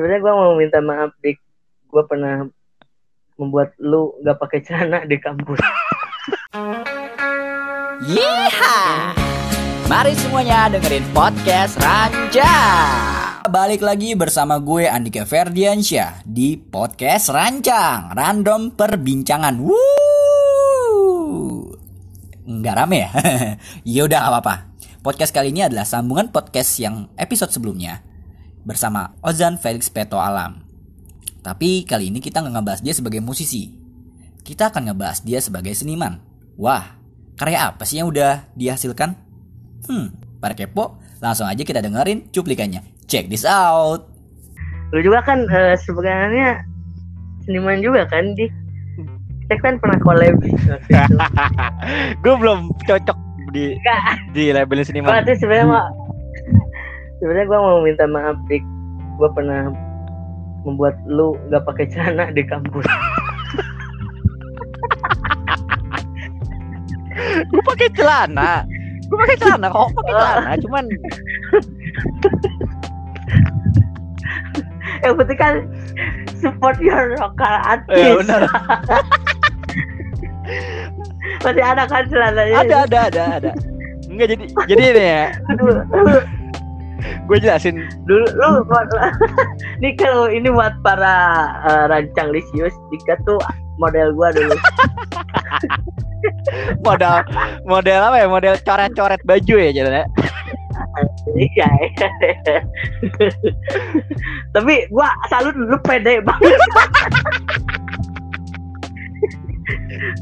sebenarnya gue mau minta maaf dik gue pernah membuat lu nggak pakai celana di kampus Yeeha! Mari semuanya dengerin podcast Ranja. Balik lagi bersama gue Andika Ferdiansyah di podcast Rancang Random Perbincangan. Wuh. Nggak rame ya? Yaudah apa-apa. Podcast kali ini adalah sambungan podcast yang episode sebelumnya bersama Ozan Felix Peto Alam. Tapi kali ini kita nggak ngebahas dia sebagai musisi. Kita akan ngebahas dia sebagai seniman. Wah, karya apa sih yang udah dihasilkan? Hmm, para kepo, langsung aja kita dengerin cuplikannya. Check this out. lu juga kan eh, sebenarnya seniman juga kan dik kita kan pernah collab gue belum cocok di di labelin seniman. tuh sebenarnya mau sebenarnya gue mau minta maaf dik gue pernah membuat lu nggak pakai celana di kampus gue pakai celana. Gue pakai celana kok pakai celana, cuman yang penting kan support your local eh, artist benar. masih ada kan celananya ada ada ada ada. Enggak jadi jadi ini ya. Aduh, Gue jelasin dulu. Lu ini kalau ini buat para eh, rancang lisius Dika tuh model gua dulu. Model model apa ya? Model coret-coret baju ya jalannya. iya tapi gua salut lu pede banget.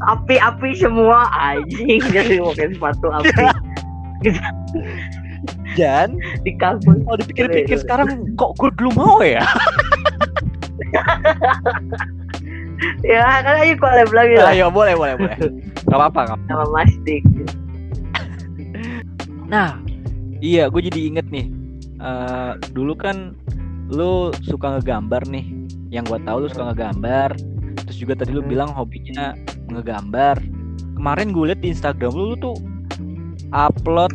Api-api semua anjing. Jadi pakai sepatu api Dan di kampus kalau dipikir-pikir sekarang kok gue belum mau ya? ya kan ayo collab lagi lah Ayo boleh boleh boleh. Gak apa-apa. nggak sama Mas Dik Nah, iya, gue jadi inget nih. Eh, dulu kan lu suka ngegambar nih. Yang gue tahu lu suka ngegambar. Terus juga tadi lu Hmm. bilang hobinya ngegambar. Kemarin gue liat di Instagram lu, lu tuh upload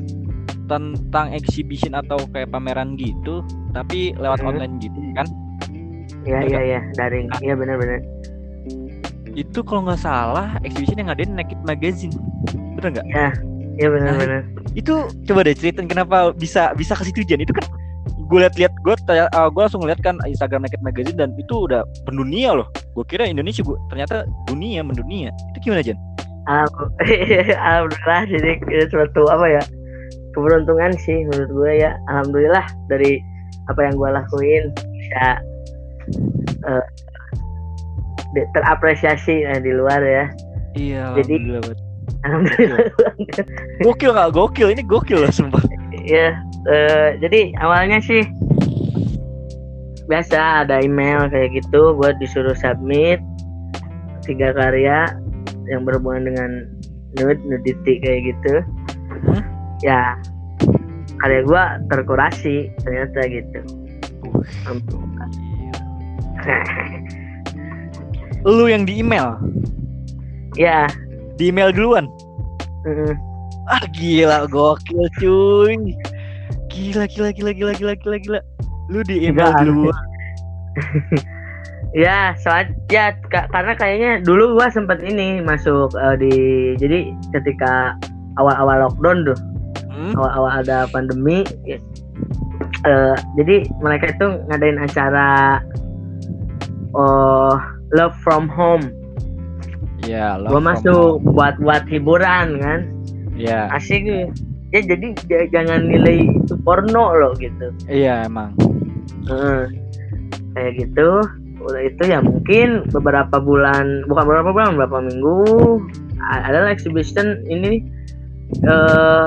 tentang exhibition atau kayak pameran gitu, tapi lewat Hmm. online gitu kan? iya iya iya. Daring. Iya benar-benar Itu kalau nggak salah exhibition yang ngadain Naked Magazine, bener nggak? iya. Benar-benar itu coba deh ceritain kenapa bisa bisa ke situ Jan. Itu kan gue liat-liat gue gue langsung lihat kan Instagram Naked Magazine dan itu udah pendunia loh. Gue kira Indonesia gue ternyata dunia mendunia. Itu gimana Jan? Alham- Alhamdulillah jadi suatu apa ya keberuntungan sih menurut gue ya. Alhamdulillah dari apa yang gue lakuin bisa di- terapresiasi eh, di luar ya. Iya Jadi- alhamdulillah gokil nggak? Gokil ini gokil loh sumpah. Ya eh, jadi awalnya sih biasa ada email kayak gitu gue disuruh submit tiga karya yang berhubungan dengan nude nudity kayak gitu? Ya. Karya gue terkurasi ternyata gitu. Lu yang di email? Ya. Di email duluan? Mm, ah gila gokil cuy. Gila gila gila gila gila gila gila. Lu di email Gila, duluan. Ya soalnya ya, ka- karena kayaknya dulu gua sempat ini masuk eh, di jadi ketika awal-awal lockdown tuh Hmm? awal-awal ada pandemi ya, eh, jadi mereka itu ngadain acara oh love from home ya love gua from masuk home. buat buat hiburan kan ya asik nih. ya jadi jangan nilai itu porno loh gitu iya emang Heeh. kayak gitu udah itu ya mungkin beberapa bulan bukan beberapa bulan beberapa minggu a- adalah exhibition ini eh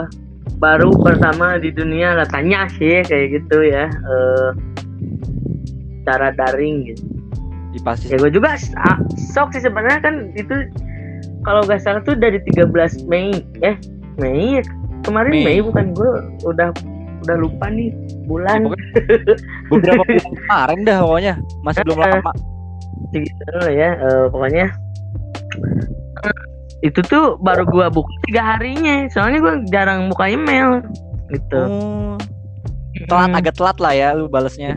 baru pertama di dunia katanya sih kayak gitu ya. Eh cara daring gitu. Di pasti ya gue juga s- shock sih sebenarnya kan itu kalau nggak salah tuh dari 13 Mei eh Mei? Ya? kemarin Mei. Mei, bukan? Gue udah udah lupa nih bulan. Beberapa bulan kemarin dah pokoknya. Masih belum Eh, lama. lah ya eh, pokoknya itu tuh baru gua buka tiga harinya. Soalnya gua jarang buka email gitu. Oh, telat Hmm. agak telat lah ya lu balesnya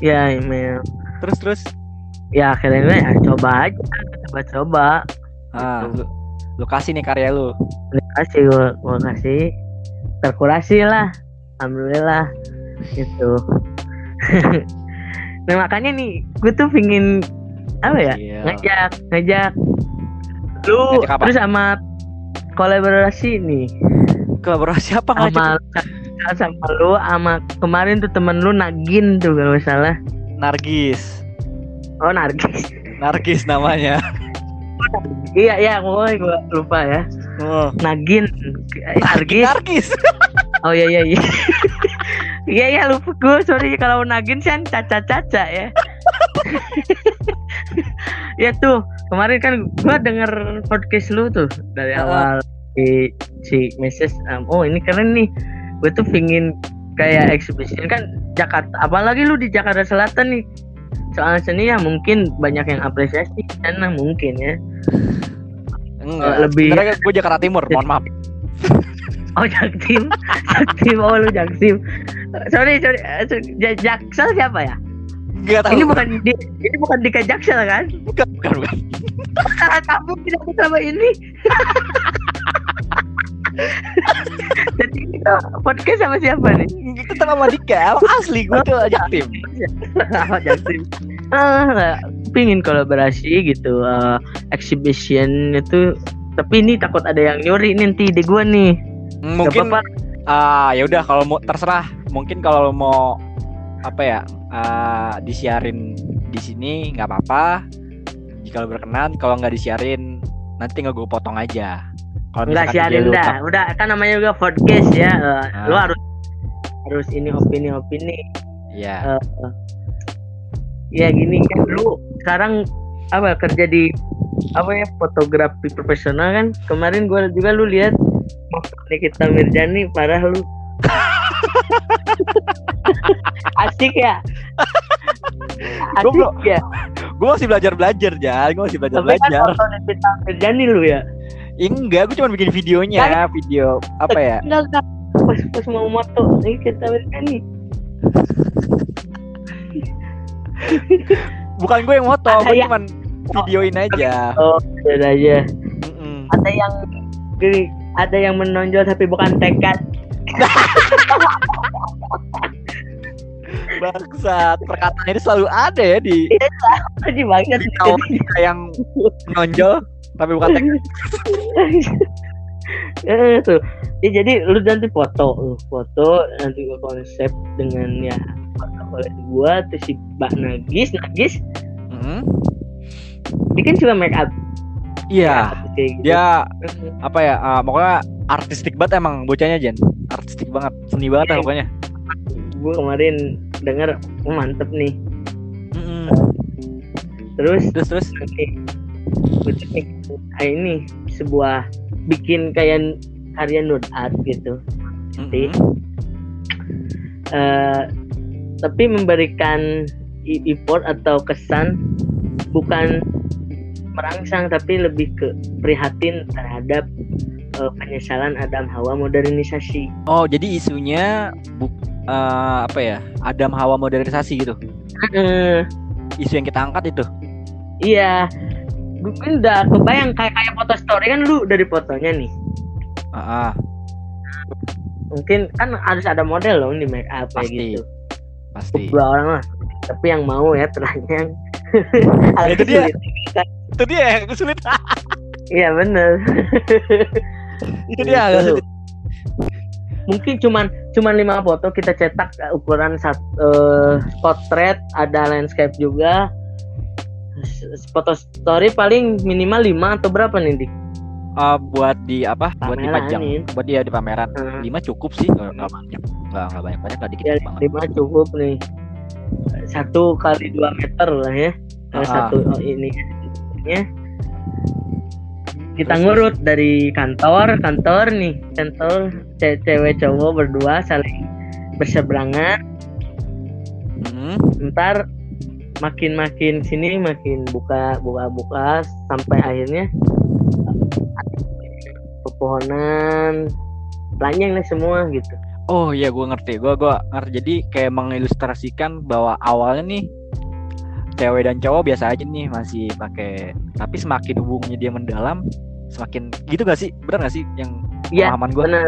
ya email. Terus terus. ya akhirnya ya, coba aja. Coba coba. Ah, lu, lu kasih nih karya lu. kasih gua, gua kasih. Terkurasi lah. Alhamdulillah. Gitu. Nah makanya nih gue tuh pingin apa ya Iya. ngajak ngajak lu Ngajak apa? terus sama kolaborasi nih Kolaborasi apa ngajak? sama sama lu sama kemarin tuh temen lu Nagin tuh kalau salah Nargis. oh Nargis Nargis namanya. iya iya gue lupa ya Oh. Nagin eh, Nargis Nargis. oh iya iya iya iya iya lupa gue sorry kalau Nagin sih kan caca caca ya ya tuh kemarin kan gue denger podcast lu tuh dari awal. Si si message um, oh ini keren nih. Gue tuh pingin kayak exhibition kan Jakarta apalagi lu di Jakarta Selatan nih. Soal seni ya mungkin banyak yang apresiasi di sana mungkin ya. Enggak. lebih- Sebenarnya gue Jakarta Timur, mohon maaf. oh Jaktim Jaktim oh lu Jaktim sorry sorry eh, Ja- Jaksel siapa ya Enggak tahu. ini bukan di, ini bukan Dika Jaksel kan bukan, bukan, bukan. Karena kamu tidak selama ini jadi kita podcast sama siapa nih Kita sama Dika, asli gue tuh ajak tim. Oh, Jaktim ah nggak. pingin kolaborasi gitu eh, exhibition itu tapi ini takut ada yang nyuri nanti di gua nih Gak Mungkin ah ya udah kalau mau terserah. Mungkin kalau mau apa ya ah, disiarin di sini nggak apa-apa. Jika lo berkenan, kalau nggak disiarin nanti nggak gue potong aja. Kalau misalkan siarin dah. Udah kan namanya juga podcast ya. Eh, Ah. Lu harus harus ini opini-opini. Iya. Eh, ya gini kan lu sekarang apa kerja di apa ya fotografi profesional kan. Kemarin gua juga lu lihat Nikita Mirjani parah lu. Asik ya? Gua Asik ya? Gue masih belajar belajar Jan, gue masih belajar Tapi kan belajar. Nikita Mirjani lu ya? Enggak, gue cuma bikin videonya, video apa ya? Enggak, enggak. Pas, pas mau moto Nikita Mirjani. Bukan gue yang moto, gue cuma videoin aja. Oh, aja. Mm-mm. ada yang gini, ada yang menonjol tapi bukan tekad Bangsat, perkataan ini selalu ada ya di Aji banget di kawan kita yang menonjol tapi bukan teknik. eh, tuh ya, jadi lu nanti foto lu foto nanti gua konsep dengan ya oleh gua terus si Mbak Nagis Nagis Mm-mm. dia kan juga make up Iya, kayak gitu dia apa ya? ah, pokoknya artistik banget emang bocahnya Jen. Artistik banget, seni banget Iya. pokoknya. gua kemarin denger oh, mantep nih Mm-mm. terus Terus terus. bikin, ah, ini sebuah bikin kayak karya nude art gitu Mm-mm. eh tapi memberikan effort atau kesan bukan merangsang tapi lebih ke prihatin terhadap eh, penyesalan Adam Hawa modernisasi. Oh, jadi isunya bu eh, apa ya? Adam Hawa modernisasi gitu. Isu yang kita angkat itu. iya, gue kan udah kebayang kayak kayak foto story kan lu dari fotonya nih. Ah, ah, Mungkin kan harus ada model loh di make up kayak Pasti. gitu. pasti. Dua orang lah. Tapi yang mau ya telanjang. Itu dia. sulit. Itu dia yang sulit. Iya bener. itu dia agak sulit. Mungkin cuman cuman lima foto kita cetak uh, ukuran satu eh, potret ada landscape juga foto story paling minimal 5 atau berapa nih dik? Eh, buat di apa? buat Pameran dipajang. nih. Buat dia di pameran. Hmm. Lima cukup sih, nggak nggak banyak. Nggak nggak banyak banyak, nggak dikit Ya, banget. lima cukup nih satu kali dua meter lah ya Ah. satu oh, ini ya kita ngurut dari kantor kantor nih kantor ce- cewek cowok berdua saling berseberangan Mm-mm. ntar makin makin sini makin buka buka buka sampai akhirnya pepohonan telanjang lah semua gitu Oh iya gue ngerti, gue gua ngerti. Jadi kayak mengilustrasikan bahwa awalnya nih cewek dan cowok biasa aja nih masih pakai, tapi semakin hubungannya dia mendalam, semakin gitu gak sih? Bener gak sih yang Iya, pemahaman gue? bener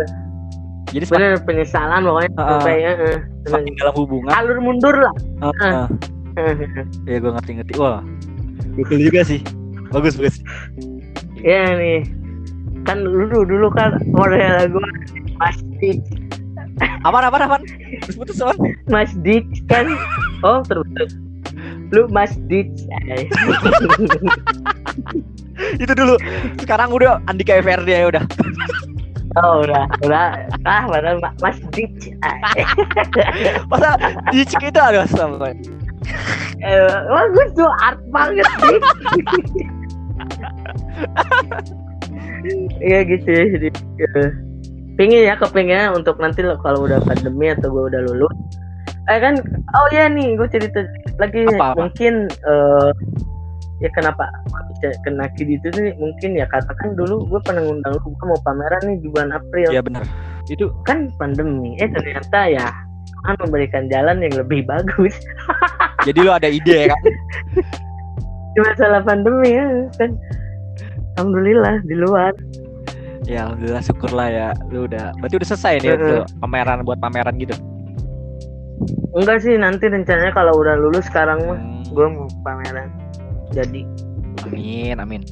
Jadi semakin, bener penyesalan pokoknya Heeh. sampai eh, semakin dalam hubungan, alur mundur lah Heeh. ya gue ngerti-ngerti. Wah, gokil juga sih. Bagus bagus. ya nih kan dulu dulu kan model gue masjid Apaan apaan apaan? Terus putus apaan? masjid kan oh terus lu masjid Itu dulu. Sekarang udah Andika FRD ya udah. oh udah udah ah padahal ma- masjid Masa di Cik itu ada sampai. eh, bagus tuh art banget sih Iya gitu ya jadi eh, pingin ya kepingin untuk nanti lo kalau udah pandemi atau gue udah lulus eh kan oh ya nih gue cerita lagi Apa, apa? mungkin eh ya kenapa bisa kena kid itu nih mungkin ya katakan dulu gue pernah ngundang lu gue mau pameran nih di bulan April. Iya benar. Itu kan pandemi. Eh ternyata ya kan memberikan jalan yang lebih bagus. Jadi lu ada ide ya kan? di masalah pandemi ya kan. Alhamdulillah di luar. Ya alhamdulillah syukurlah ya. Lu udah berarti udah selesai nih tuh pameran buat pameran gitu. enggak sih nanti rencananya kalau udah lulus sekarang mah Hmm, gue mau pameran jadi amin amin.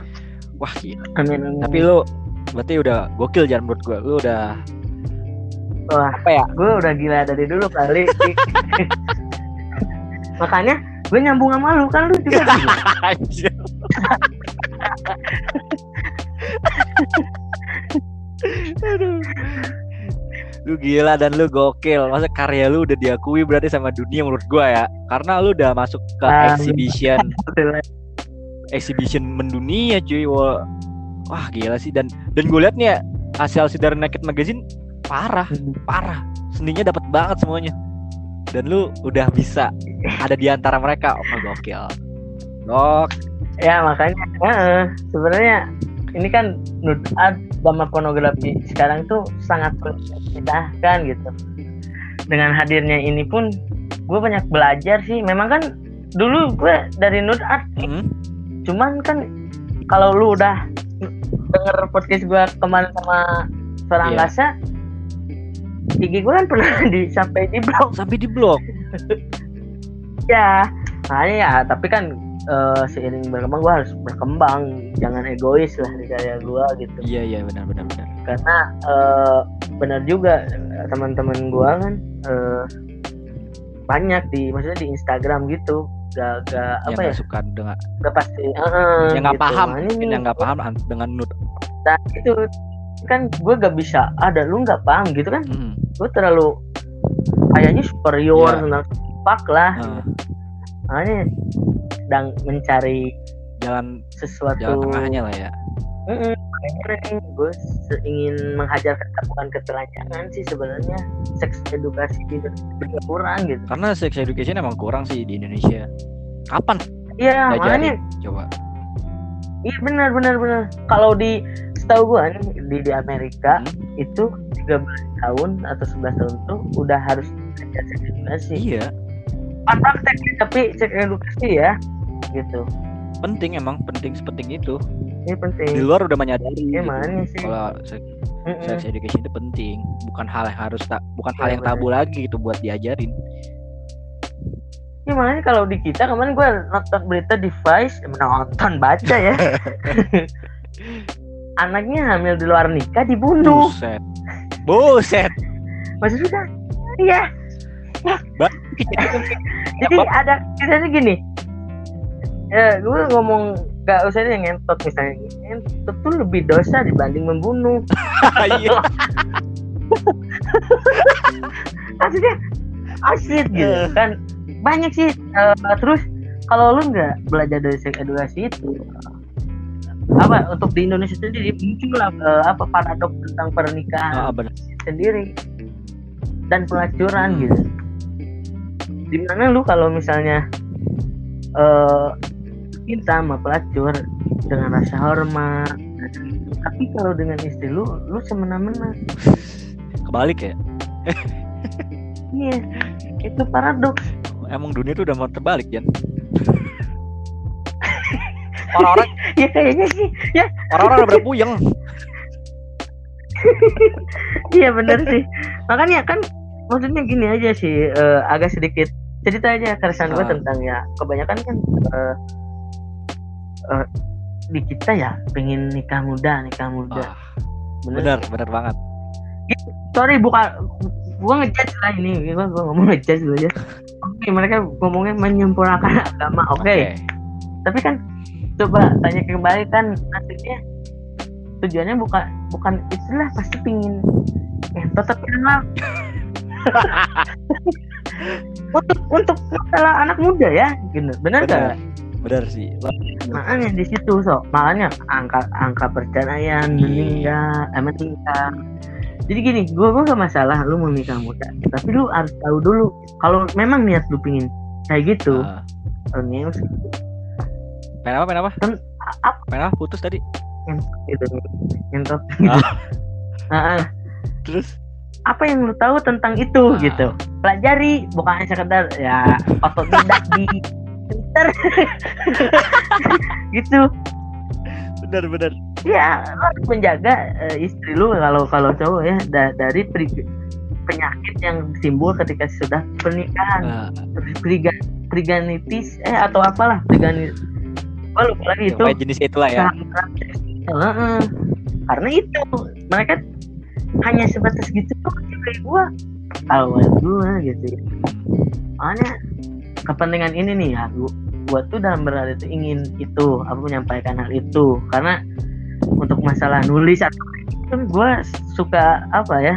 Wah gila. amin amin Tapi lu berarti udah gokil jangan menurut gua. Lu udah wah apa ya? gue udah gila dari dulu kali makanya gue nyambung sama lu kan lu juga gila. Aduh. Lu gila dan lu gokil. Masa karya lu udah diakui berarti sama dunia menurut gua ya. Karena lu udah masuk ke Ah, exhibition exhibition mendunia cuy. Wah, wah gila sih dan dan gue liat nih ya hasil dari Naked Magazine parah, parah. Seninya dapat banget semuanya. Dan lu udah bisa ada di antara mereka. Oh, gokil. Gok. ya makanya eh, sebenarnya ini kan nude art sama pornografi sekarang tuh sangat kan gitu dengan hadirnya ini pun gue banyak belajar sih memang kan dulu gue dari nude art Hmm. Cuman kan kalau lu udah denger podcast gue kemarin sama suara Iya. angkasa IG gue kan pernah di sampai di blog Sampai di blog. ya makanya ya tapi kan eh, seiring berkembang gue harus berkembang jangan egois lah di karya gue gitu Iya iya benar benar benar. karena eh, benar juga teman-teman gue kan eh, banyak di maksudnya di Instagram gitu gak, gak Yang apa ya suka dengan gak pasti eh, yang nggak gitu. paham, mungkin nih, yang nggak paham an- dengan nude. nah, itu kan gue gak bisa ada lu nggak paham gitu kan Hmm. gue terlalu kayaknya superior Iya. tentang pak lah Nah, makanya sedang mencari jalan sesuatu jalan tengahnya lah ya. Mm-mm, makanya nih gue ingin menghajarkan bukan ketelanjangan sih sebenarnya. Seks edukasi itu kurang gitu. Karena sex education emang kurang sih di Indonesia. Kapan? Iya makanya. Coba? iya benar benar benar. Kalau di setahu gue nih di di Amerika Hmm. itu 13 tahun atau 11 tahun tuh udah harus belajar seks edukasi. Iya, praktek tapi seks edukasi ya gitu penting emang penting sepenting itu. ini penting Di luar udah menyadari. Iya, gitu. sih. Kalau sex, Mm-mm. sex education itu penting, bukan hal yang harus tak, bukan Iya, hal yang tabu lagi gitu buat diajarin. Ya makanya kalau di kita kemarin gue nonton berita di Vice, eh, nonton baca ya. Anaknya hamil di luar nikah dibunuh. Buset. Buset. Maksudnya iya. Jadi ada kisahnya gini. Ya, gue ngomong gak usah deh ngentot misalnya. Ngentot tuh lebih dosa dibanding membunuh. Iya. Maksudnya asyik gitu kan. Banyak sih. eh, terus kalau lu nggak belajar dari seks edukasi itu apa untuk di Indonesia sendiri muncul lah eh, apa paradoks tentang pernikahan Ah, benar. sendiri dan pelacuran Hmm. gitu. Di mana lu kalau misalnya eh cinta sama pelacur dengan rasa hormat, tapi kalau dengan istri lu, lu semena-mena. Kebalik ya. iya itu paradoks Emang dunia tuh udah mau terbalik Jan. Orang-orang ya kayaknya sih ya orang-orang udah puyeng. iya bener sih makanya kan maksudnya gini aja sih eh, agak sedikit cerita aja keresahan gue Ah. tentang ya kebanyakan kan eh, eh, di kita ya pengen nikah muda nikah muda. Wah, bener, bener banget. sorry bukan gua ngejudge lah ini. Gua, gua ngomong ngejudge dulu ya. Oke mereka ngomongnya menyempurnakan agama oke? Tapi kan coba tanya kembali kan maksudnya tujuannya bukan bukan itulah pasti pingin. Yang tetap kenal. Untuk untuk masalah anak muda ya gitu. Benar Bener. Gak Bener sih. makanya di situ so makanya angka angka perceraian Iya. meninggal eh meninggal jadi gini gue gue gak masalah lu mau nikah muda tapi lu harus tahu dulu kalau memang niat lu pingin kayak gitu Ah. ini Pengen apa? Apa? Kan, apa? Putus tadi. nyentot Ah. Nah, Terus? apa yang lu tahu tentang itu Ah. gitu pelajari bukan sekedar ya otodidak di Twitter gitu Bener bener. ya lu harus menjaga eh, istri lu kalau kalau cowok ya da- dari pri- penyakit yang timbul ketika sudah pernikahan Priga, priganitis eh atau apalah priganitis oh lupa lagi itu jenis itulah ya. Heeh. karena itu mereka hanya sebatas gitu kok kayak gua aja gua gitu ya. makanya kepentingan ini nih ya. Gua, gua tuh dalam berada itu ingin itu aku menyampaikan hal itu. Karena untuk masalah nulis atau kan gua suka apa ya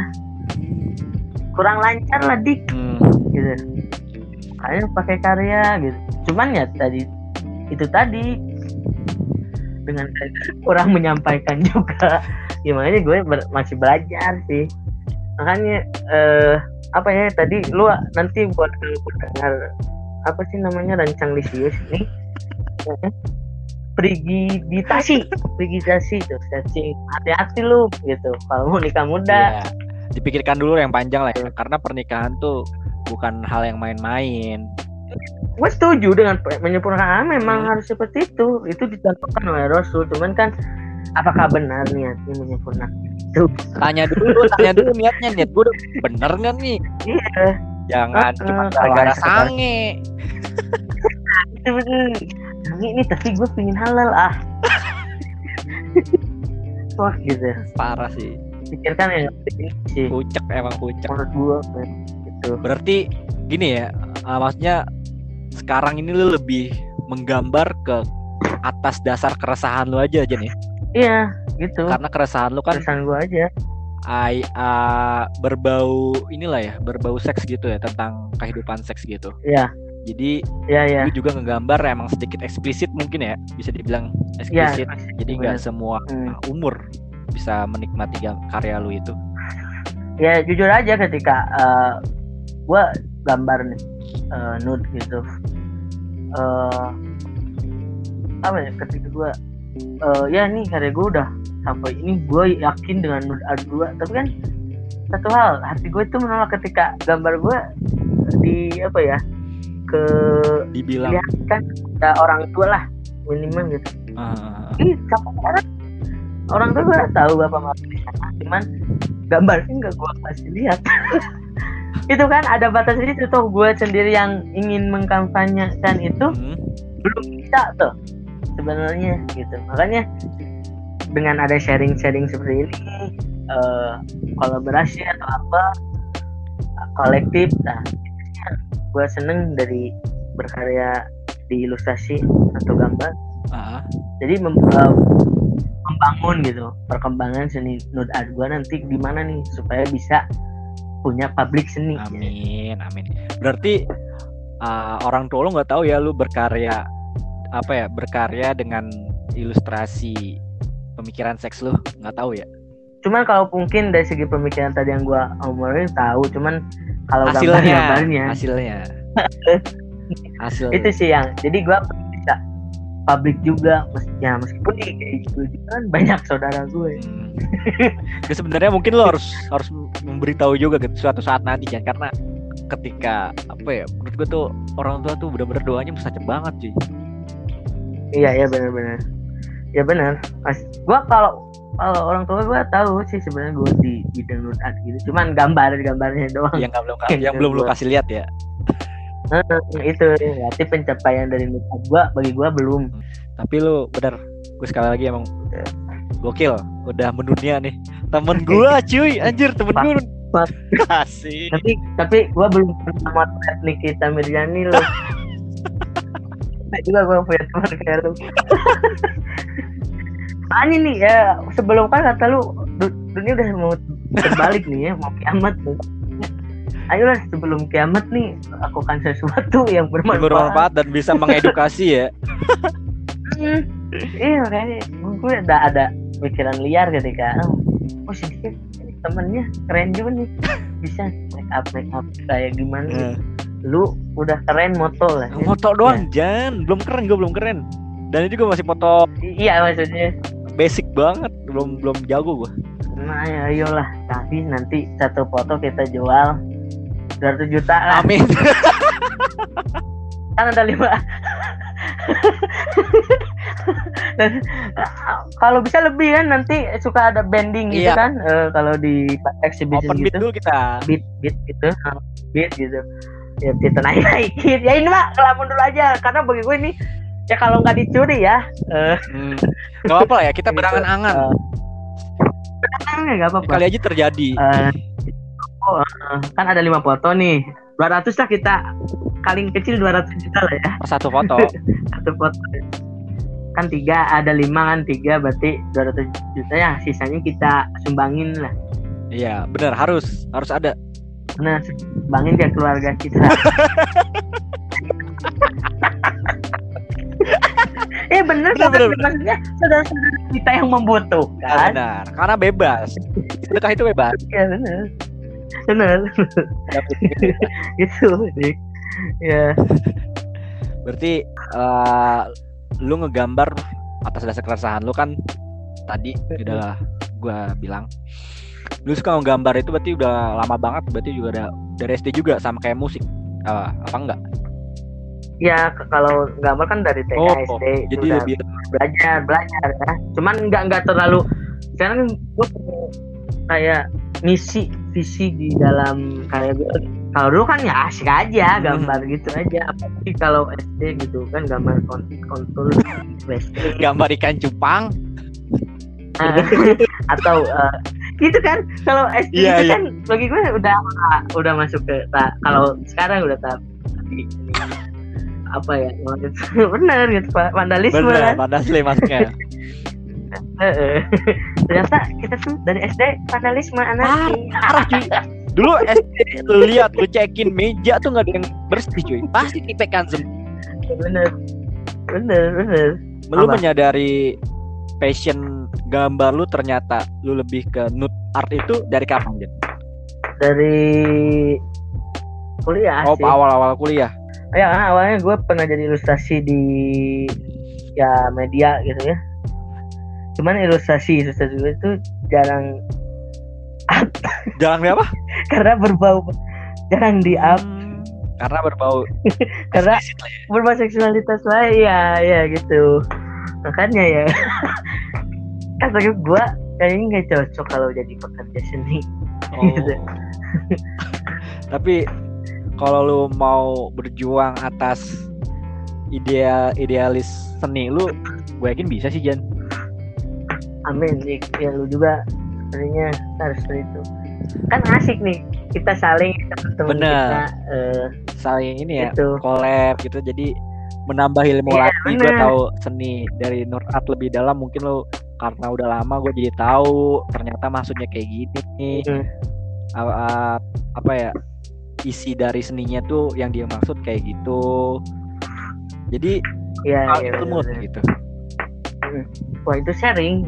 kurang lancar lah dik. Hmm. gitu. Kayak pakai karya gitu. Cuman ya tadi itu tadi dengan kurang menyampaikan juga gimana gue ber- masih belajar sih. Makanya eh apa ya tadi lu nanti buat dengar apa sih namanya rancang lisius nih prigiditasi. Prigiditasi tuh. Searching hati-hati lu gitu. Kalau mau nikah muda. Iya. Dipikirkan dulu yang panjang lah ya. Karena pernikahan tuh bukan hal yang main-main. gue setuju dengan menyempurnakan memang Hmm. harus seperti itu. Itu dicontohkan oleh Rasul. Cuman kan apakah benar niatnya menyempurnakan? Itu Tanya dulu, tanya dulu niatnya. Niat gue udah bener nggak nih? iya Jangan cuma gara-gara sange. bener ini, ini tapi gue pingin halal ah wah gitu Parah sih. pikirkan yang ini sih Pucek emang pucek. menurut gue gitu Berarti gini ya, uh, maksudnya sekarang ini lu lebih menggambar ke atas dasar keresahan lu aja aja nih. iya gitu Karena keresahan lu kan keresahan gue aja uh, berbau inilah ya, berbau seks gitu ya tentang kehidupan seks gitu. iya Jadi iya lu juga ngegambar emang sedikit eksplisit mungkin ya, bisa dibilang iya eksplisit. Jadi nggak semua Hmm. umur bisa menikmati karya lu itu. ya jujur aja ketika uh, gue gambar nih uh, nude gitu uh, apa ya ketika gue uh, ya nih karya gue udah sampai ini gue yakin dengan art gue tapi kan satu hal hati gue itu menolak ketika gambar gue di apa ya ke Dibilang. ke orang tua lah minimal gitu. Uh, sampai sekarang orang. Tua gue tahu bapak mama di sana cuman gambarnya nggak gue kasih lihat. Itu kan ada batas itu tuh gue sendiri yang ingin mengkampanyekan itu. Hmm, belum bisa tuh sebenarnya gitu. Makanya dengan ada sharing-sharing seperti ini eh, kolaborasi atau apa kolektif nah gue seneng dari berkarya di ilustrasi atau gambar. Ah, jadi mem- eh, membangun gitu perkembangan seni nude art gua nanti gimana nih supaya bisa punya publik seni amin, amin. Berarti uh, orang tua lu nggak tahu ya lu berkarya apa ya berkarya dengan ilustrasi pemikiran seks lu? Nggak tahu ya? Cuman kalau mungkin dari segi pemikiran tadi yang gua omongin tahu. Cuman kalau hasilnya gambar-gambarnya hasilnya. Hasil. Itu sih yang jadi gua bisa publik juga. Mes ya meskipun di itu kan banyak saudara gue Hmm. Ya, sebenarnya mungkin lo harus harus memberitahu juga gitu suatu saat nanti kan karena ketika apa ya menurut gue tuh orang tua tuh bener-bener doanya mustajab banget cuy. Iya iya benar-benar ya benar. Mas gue kalau kalau orang tua gue tahu sih sebenarnya gue di bidang nurat gitu. Cuman gambar gambarnya doang. Yang belum yang belum lo kasih lihat ya? Eh, itu. Berarti pencapaian dari nurat gue bagi gue belum. Tapi lu bener. Gue sekali lagi emang gokil. Udah mendunia nih. Temen gua cuy. Anjir temen gue kasih tapi tapi gue belum pernah motret Nikita Mirjani loh. Nah, juga gue punya teman kayak lu Soalnya nih ya sebelum kan kata lu du- dunia udah mau terbalik nih ya mau kiamat nih. Ayolah sebelum kiamat nih lakukan sesuatu yang bermanfaat, bermanfaat dan bisa mengedukasi ya. Hmm, iya kayaknya gue ada ada pikiran liar ketika oh sedikit temennya keren juga nih. Bisa make up make up kayak gimana Hmm. lu udah keren moto lah. Ya. foto doang Jan. Belum keren gue belum keren. Dan itu juga masih foto iya maksudnya basic banget belum belum jago gue nah ya ayolah tapi nanti satu foto kita jual 200 juta lah. Amin. Kan ada lima. Dan, kalau bisa lebih kan nanti suka ada bending gitu Iya. kan Eh, kalau di exhibition open beat gitu. dulu kita. Beat beat gitu. Beat gitu. Ya kita naik naikin ya ini mah ngelamun dulu aja. Karena bagi gue ini ya kalau nggak dicuri ya. Eh. Hmm. Gak apa-apa lah ya kita Gitu. berangan-angan eh, nggak apa-apa. Kali aja terjadi. Eh, oh, kan ada lima foto nih. 200 lah kita. Paling kecil 200 juta lah ya. Satu foto. Satu foto. Kan tiga ada lima kan tiga. Berarti 200 juta ya sisanya kita sumbangin lah. Iya benar. Harus. Harus ada. Nah sumbangin ke keluarga kita eh bener, Bener, bener, bener. maksudnya saudara-saudara kita yang Ya, membutuhkan benar karena bebas. Sedekah itu bebas. Ya bener. Bener gitu sih ya berarti eh, lu ngegambar atas dasar keresahan lu kan tadi udah gua bilang. Lu suka ngegambar itu berarti udah lama banget berarti juga ada dari SD juga sama kayak musik. Apa apa enggak ya kalau gambar kan dari TK oh SD jadi udah lebih belajar belajar. ya. Cuman nggak nggak terlalu sekarang gue kayak misi visi di dalam kayak gue kalau dulu kan ya asik aja Hmm. gambar gitu aja. Apalagi kalau SD gitu kan gambar kon- kontur gambar ikan cupang. Atau eh, gitu kan. Kalau SD Iya, itu iya. kan bagi gue udah udah masuk ke ta- kalau sekarang udah tahap ini, apa ya benar gitu pak. Vandalisme bener kan? masuknya Heeh. ternyata kita tuh dari SD vandalisme anarki. Parah cuy. Dulu SD lu lihat lu cekin meja tuh nggak ada yang bersih cuy. Pasti tipekan semua bener bener bener lu Apa? menyadari passion gambar lu ternyata lu lebih ke nude art itu dari kapan Jen? dari kuliah Oh sih. awal-awal kuliah ya karena awalnya gue pernah jadi ilustrasi di ya media gitu ya cuman ilustrasi ilustrasi gue itu jarang Jangan apa? karena berbau jarang di up Hmm, karena berbau karena ya. berbau seksualitas lah ya ya gitu makanya ya kata gue kayaknya nggak cocok kalau jadi pekerja seni Oh. Gitu. Tapi kalau lu mau berjuang atas ideal idealis seni lu, gue yakin bisa sih Jan. amin Dik. ya lu juga sebenarnya harus itu kan asik nih kita saling Bener. kita eh, Saling ini ya, itu collab gitu jadi menambah ilmu Iya, lagi gue tahu seni dari nur art lebih dalam mungkin lo karena udah lama gue jadi tahu ternyata maksudnya kayak gini nih Hmm. A- apa ya isi dari seninya tuh yang dia maksud kayak gitu. Jadi ya, ya ilmu bener. gitu. Wah itu sharing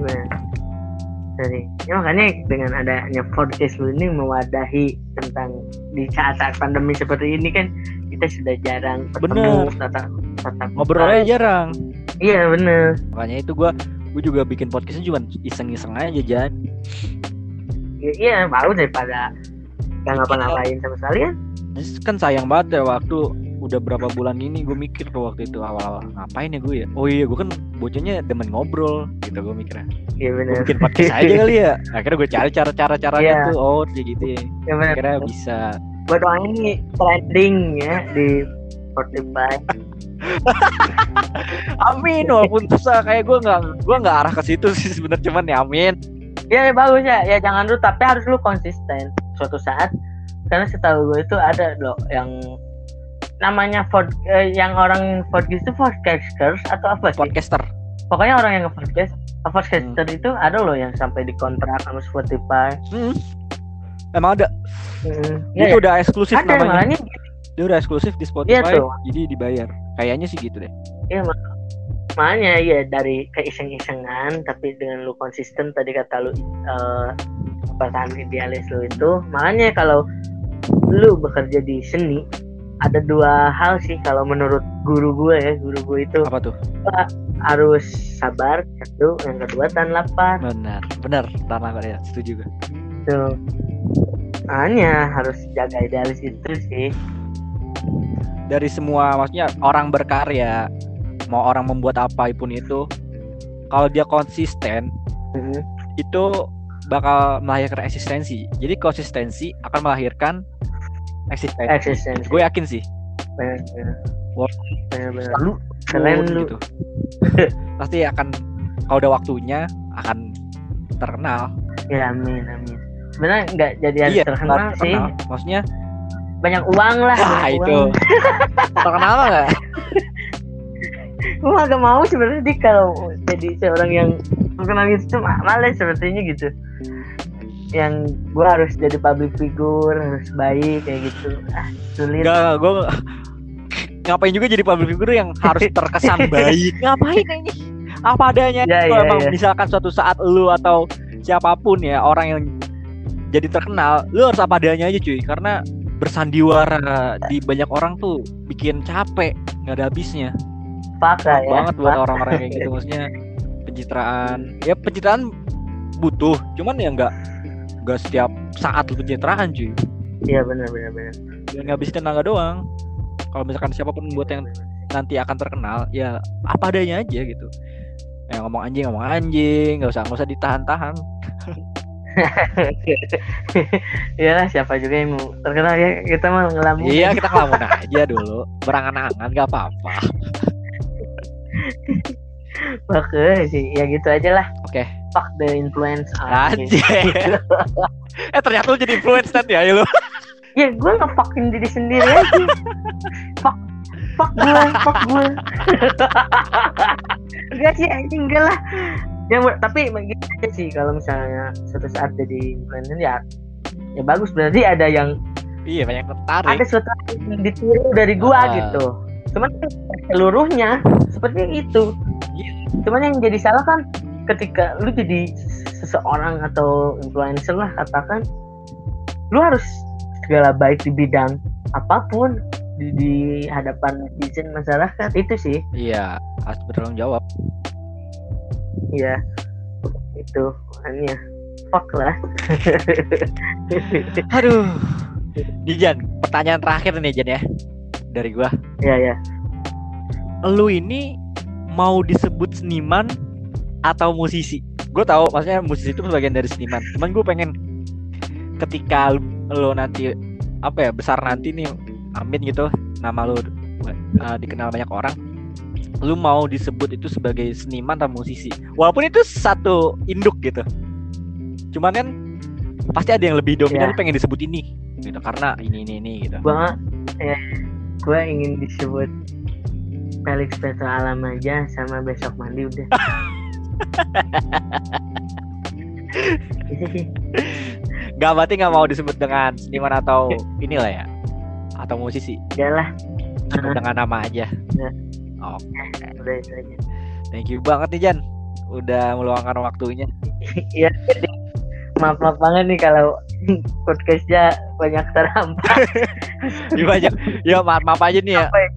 sharing. Ya makanya dengan adanya podcast ini mewadahi tentang di saat-saat pandemi seperti ini kan kita sudah jarang ketemu Bener. tatap tatap ngobrolnya jarang. Iya bener makanya itu gue gue juga bikin podcastnya cuma iseng-iseng aja Jan. Iya, iya baru daripada nggak ngapa-ngapain sama sekali kan Terus kan sayang banget ya waktu udah berapa bulan ini gue mikir tuh waktu itu awal-awal ngapain ya gue ya? Oh iya gue kan bocahnya demen ngobrol gitu gue mikirnya. Iya gue bener. bikin podcast aja kali ya. Akhirnya gue cari cara-cara caranya Iya. tuh oh kayak gitu ya. Bener. Akhirnya bisa. Buat doang ini trending ya di Spotify. Amin walaupun susah kayak gue nggak gue nggak arah ke situ sih sebenarnya cuman ya amin. Iya ya, bagus ya. Ya jangan lu tapi harus lu konsisten suatu saat karena setahu gue itu ada loh yang namanya pod, eh, yang orang podcast itu podcasters atau apa sih? Podcaster. Pokoknya orang yang nge-podcast podcaster itu ada loh yang sampai dikontrak sama Spotify. Hmm. emang ada? Hmm. itu Ya, ya. udah eksklusif ada namanya. makanya dia udah eksklusif di Spotify tuh. jadi dibayar. Kayaknya sih gitu deh. Iya mak- makanya ya dari keiseng-isengan tapi dengan lu konsisten tadi kata lu eh perasaan idealis lu itu. Makanya kalau lu bekerja di seni ada dua hal sih kalau menurut guru gue ya guru gue itu. Apa tuh? Harus sabar satu yang kedua tahan lapar. Benar benar. Tanah ya setuju gue tuh. Makanya harus jaga idealis itu sih. Dari semua maksudnya orang berkarya mau orang membuat apa pun itu kalau dia konsisten Mhm. itu bakal melahirkan eksistensi. Jadi konsistensi akan melahirkan eksistensi. Eksistensi. Gue yakin sih. Bener bener. Wah. bener bener. Selalu keren lu. Gitu. pasti akan kalau udah waktunya akan terkenal. Ya amin amin. Sebenarnya nggak jadi harus iya terkenal terkenal. sih. Maksudnya? Banyak uang lah wah banyak itu. uang. terkenal nggak? Gue agak mau sebenarnya di kalau jadi seorang yang terkenal gitu tuh ma- males sepertinya gitu yang gue harus jadi public figure harus baik kayak gitu ah sulit Enggak, gue ngapain juga jadi public figure yang harus terkesan baik. ngapain ini? Apa adanya. Ya, Kalau ya, emang ya. misalkan suatu saat lu atau siapa pun ya orang yang jadi terkenal, lu harus apa adanya aja cuy. Karena bersandiwara di banyak orang tuh bikin capek, nggak ada habisnya. pakar ya banget buat orang-orang kayak gitu maksudnya pencitraan. Ya pencitraan butuh, cuman ya nggak nggak setiap saat lu pencitraan cuy. iya benar benar benar. Jangan ngabisin tenaga doang. Kalau misalkan siapa pun buat yang nanti akan terkenal ya apa adanya aja gitu. Yang ngomong anjing ngomong anjing. Nggak usah nggak usah ditahan-tahan. Iyalah siapa juga yang mau terkenal ya. Kita mah ngelamun. Iya kita ngelamun aja dulu. Berangan-angan nggak apa-apa. Oke sih. Ya gitu aja lah. Oke fuck the influence aja eh ternyata lu jadi influence nanti ya lu? Ya gue ngefuckin diri sendiri aja. Fuck fuck gue fuck gue enggak sih anjing enggak lah. Ya tapi begitu aja sih kalau misalnya suatu saat jadi influencer ya ya bagus. Berarti ada yang iya banyak tertarik. ada suatu yang ditiru dari gua Ah. gitu. Cuman seluruhnya seperti itu. Iya. cuman yang jadi salah kan ketika lu jadi seseorang atau influencer lah katakan lu harus segala baik di bidang apa pun di, di hadapan netizen masyarakat itu sih. Iya harus bertanggung jawab ya itu makanya. Fuck lah. Aduh. Dijan pertanyaan terakhir nih Jan ya dari gua. Ya ya lu ini mau disebut seniman atau musisi? Gue tahu, maksudnya musisi itu bagian dari seniman. Cuman gue pengen ketika lu nanti apa ya besar nanti nih, amin gitu, nama lu uh, dikenal banyak orang, lu mau disebut itu sebagai seniman atau musisi? Walaupun itu satu induk gitu. Cuman kan pasti ada yang lebih dominan lu pengen disebut ini, gitu karena ini ini ini gitu. gua ya gua ingin disebut Felix Petro Alam aja sama besok mandi udah Gak berarti nggak mau disebut dengan seniman atau inilah ya, atau musisi. udah lah cukup dengan nama aja. Ya. Oke, udah itu aja thank you banget nih Jan, udah meluangkan waktunya. Iya, jadi maaf maaf banget nih kalau podcastnya banyak terampas Ya banyak, ya maaf maaf aja nih ya. Ya?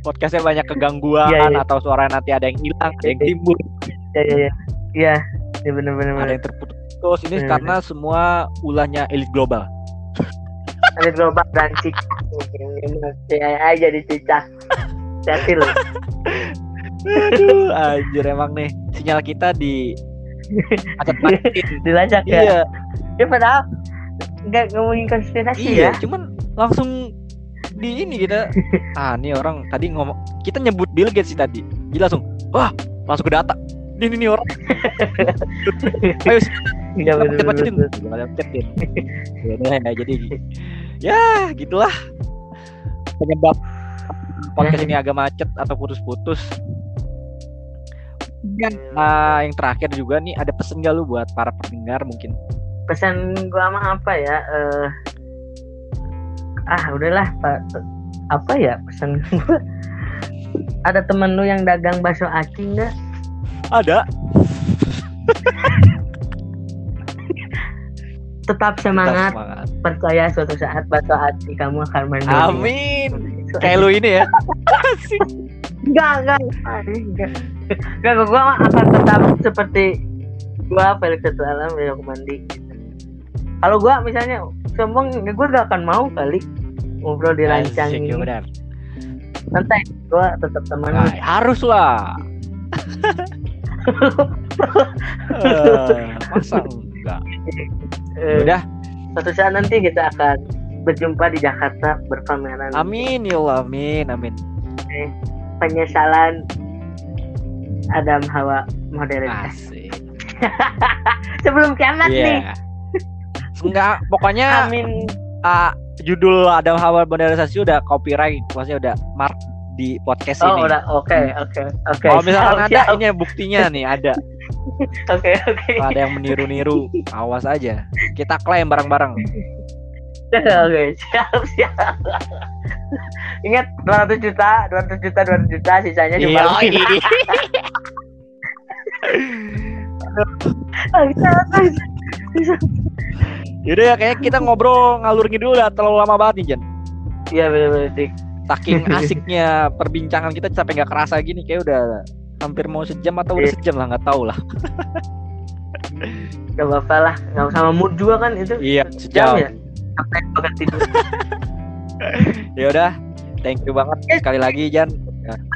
podcastnya banyak kegangguan Iya, iya. atau suara nanti ada yang hilang, ada yang timbul, Ya ya ya. Iya, ya bener bener ada bener. yang terputus. Ini Bener, karena semua ulahnya elit global. Ada global dan cik. Saya aja dicicak. Hati loh. Aduh, anjir emang nih sinyal kita di acet matiin. Dilacak ya. Iya, Ya padahal nggak ngomongin konspirasi iya, ya. cuman langsung di ini kita ah nih orang tadi ngomong kita nyebut Bill Gates sih tadi dia langsung wah langsung ke data ini nih orang ayo pencet-pencetin. bener. Kita pencet-pencetin. Ya ya, jadi ya gitulah penyebab podcast ini agak macet atau putus-putus. Dan nah, yang terakhir juga nih ada pesen gak lu buat para pendengar mungkin? Pesan gua mah apa ya? Eh ah udahlah Pak. Apa ya pesan gua? Ada temen lu yang dagang bakso aci nggak? Ada. Tetap semangat, Semangat. percaya suatu saat bakso aci kamu akan mendunia. Amin. Kayak lu ini ya. Enggak, enggak, enggak. Enggak, gua mah akan tetap seperti gua Felix Satu Alam Rio Mandi. Kalau gua misalnya sombong, ya gua gak akan mau kali ngobrol di ini. ya benar. Santai, gua tetap teman. Nah, harus lah. Eh, masa enggak? Eh, Udah, Suatu saat nanti kita akan berjumpa di Jakarta berpameran amin ya Allah, amin, amin. penyesalan Adam Hawa modernitas. Asik. Sebelum kiamat nih. Iya. Enggak, pokoknya Amin. ah, judul Adam Hawa modernisasi udah copyright, maksudnya udah mark di podcast Oh, ini. udah oke, oke, oke. Kalau misalkan Siap, ada siap. ini buktinya nih ada. Oke, oke. Kalau ada yang meniru-niru, awas aja. Kita klaim bareng-bareng. Oke, siap, siap. Ingat 200 juta, 200 juta, 200 juta, sisanya Iya. bisa, bisa. Yaudah ya kayaknya kita ngobrol ngalur ngidul udah terlalu lama banget nih Jan. Iya benar-benar dik. Saking asiknya perbincangan kita sampai nggak kerasa gini kayak udah hampir mau sejam atau udah Iya. sejam lah nggak tahu lah. Gak apa-apa lah, nggak sama mood juga kan itu. Iya Jam sejam. ya. Sampai banget tidur. Ya udah, thank you banget Eh. sekali lagi Jan.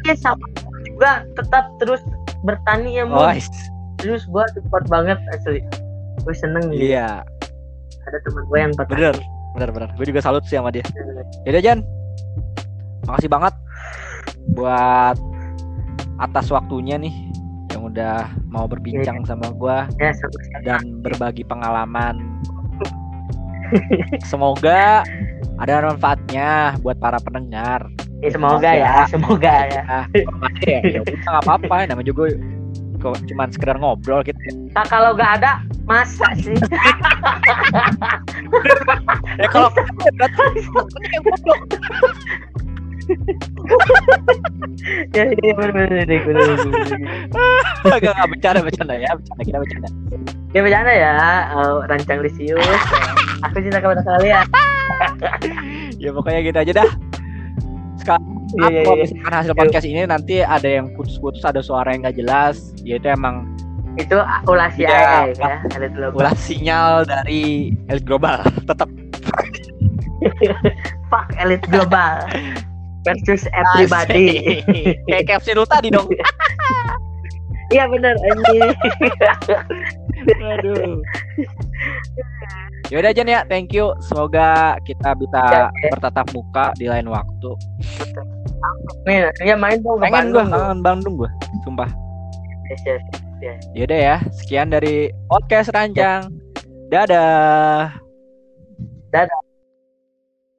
Iya sama juga tetap terus bertani ya Oh, mood. Terus gua support banget asli. Gue seneng nih. iya, Ada teman gue yang petani. bener, bener, bener. Gue juga salut sih sama dia. Yaudah Jan, makasih banget buat atas waktunya nih yang udah mau berbincang sama gua Ya, sama-sama. dan berbagi pengalaman. Semoga ada manfaatnya buat para pendengar. Ya, semoga ya, semoga ya. Ah, ada ya, ya udah nggak apa-apa. Namanya juga kok cuman sekedar ngobrol gitu. Nah, kalau gak ada, masa sih? Ya kalau ya, iya benar-benar dik, benar-benar. Agak nggak bercanda bercanda ya, bercanda kita bercanda. Ya bercanda ya, eh, rancang lisius. Aku cinta kepada kalian. Ya pokoknya gitu aja dah. Sekarang iya, kalau iya. misalkan hasil podcast ini nanti ada yang putus-putus, ada suara yang nggak jelas, ya itu emang Itu ulasi Iya, aja ya, ada dulu. ulah sinyal dari elit global. Tetap Fuck elit global versus everybody. Kayak caption lu tadi dong. Iya benar anjing. Aduh. Yaudah Jan ya, thank you. Semoga kita bisa Ya, ya. bertatap muka di lain waktu. Nih, ya main dong ke Pengen gue, Bandung. kangen Bandung gue, sumpah. Yes, yes. Yaudah ya, sekian dari podcast Rancang. Dadah. Dadah.